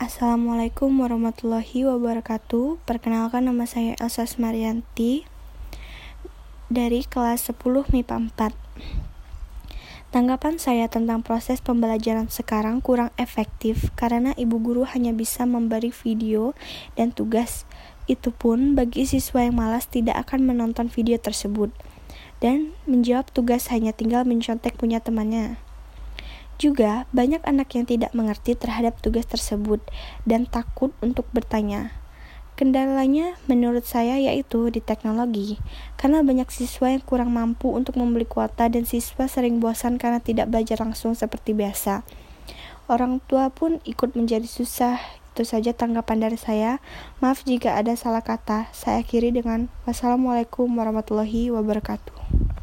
Assalamualaikum warahmatullahi wabarakatuh. Perkenalkan nama saya Elsa Smarianti dari kelas 10 MIPA 4. Tanggapan saya tentang proses pembelajaran sekarang kurang efektif karena ibu guru hanya bisa memberi video dan tugas. Itu pun bagi siswa yang malas tidak akan menonton video tersebut dan menjawab tugas hanya tinggal mencontek punya temannya. Juga, banyak anak yang tidak mengerti terhadap tugas tersebut dan takut untuk bertanya. Kendalanya menurut saya yaitu di teknologi, karena banyak siswa yang kurang mampu untuk membeli kuota dan siswa sering bosan karena tidak belajar langsung seperti biasa. Orang tua pun ikut menjadi susah. Itu saja tanggapan dari saya. Maaf jika ada salah kata. Saya akhiri dengan wassalamualaikum warahmatullahi wabarakatuh.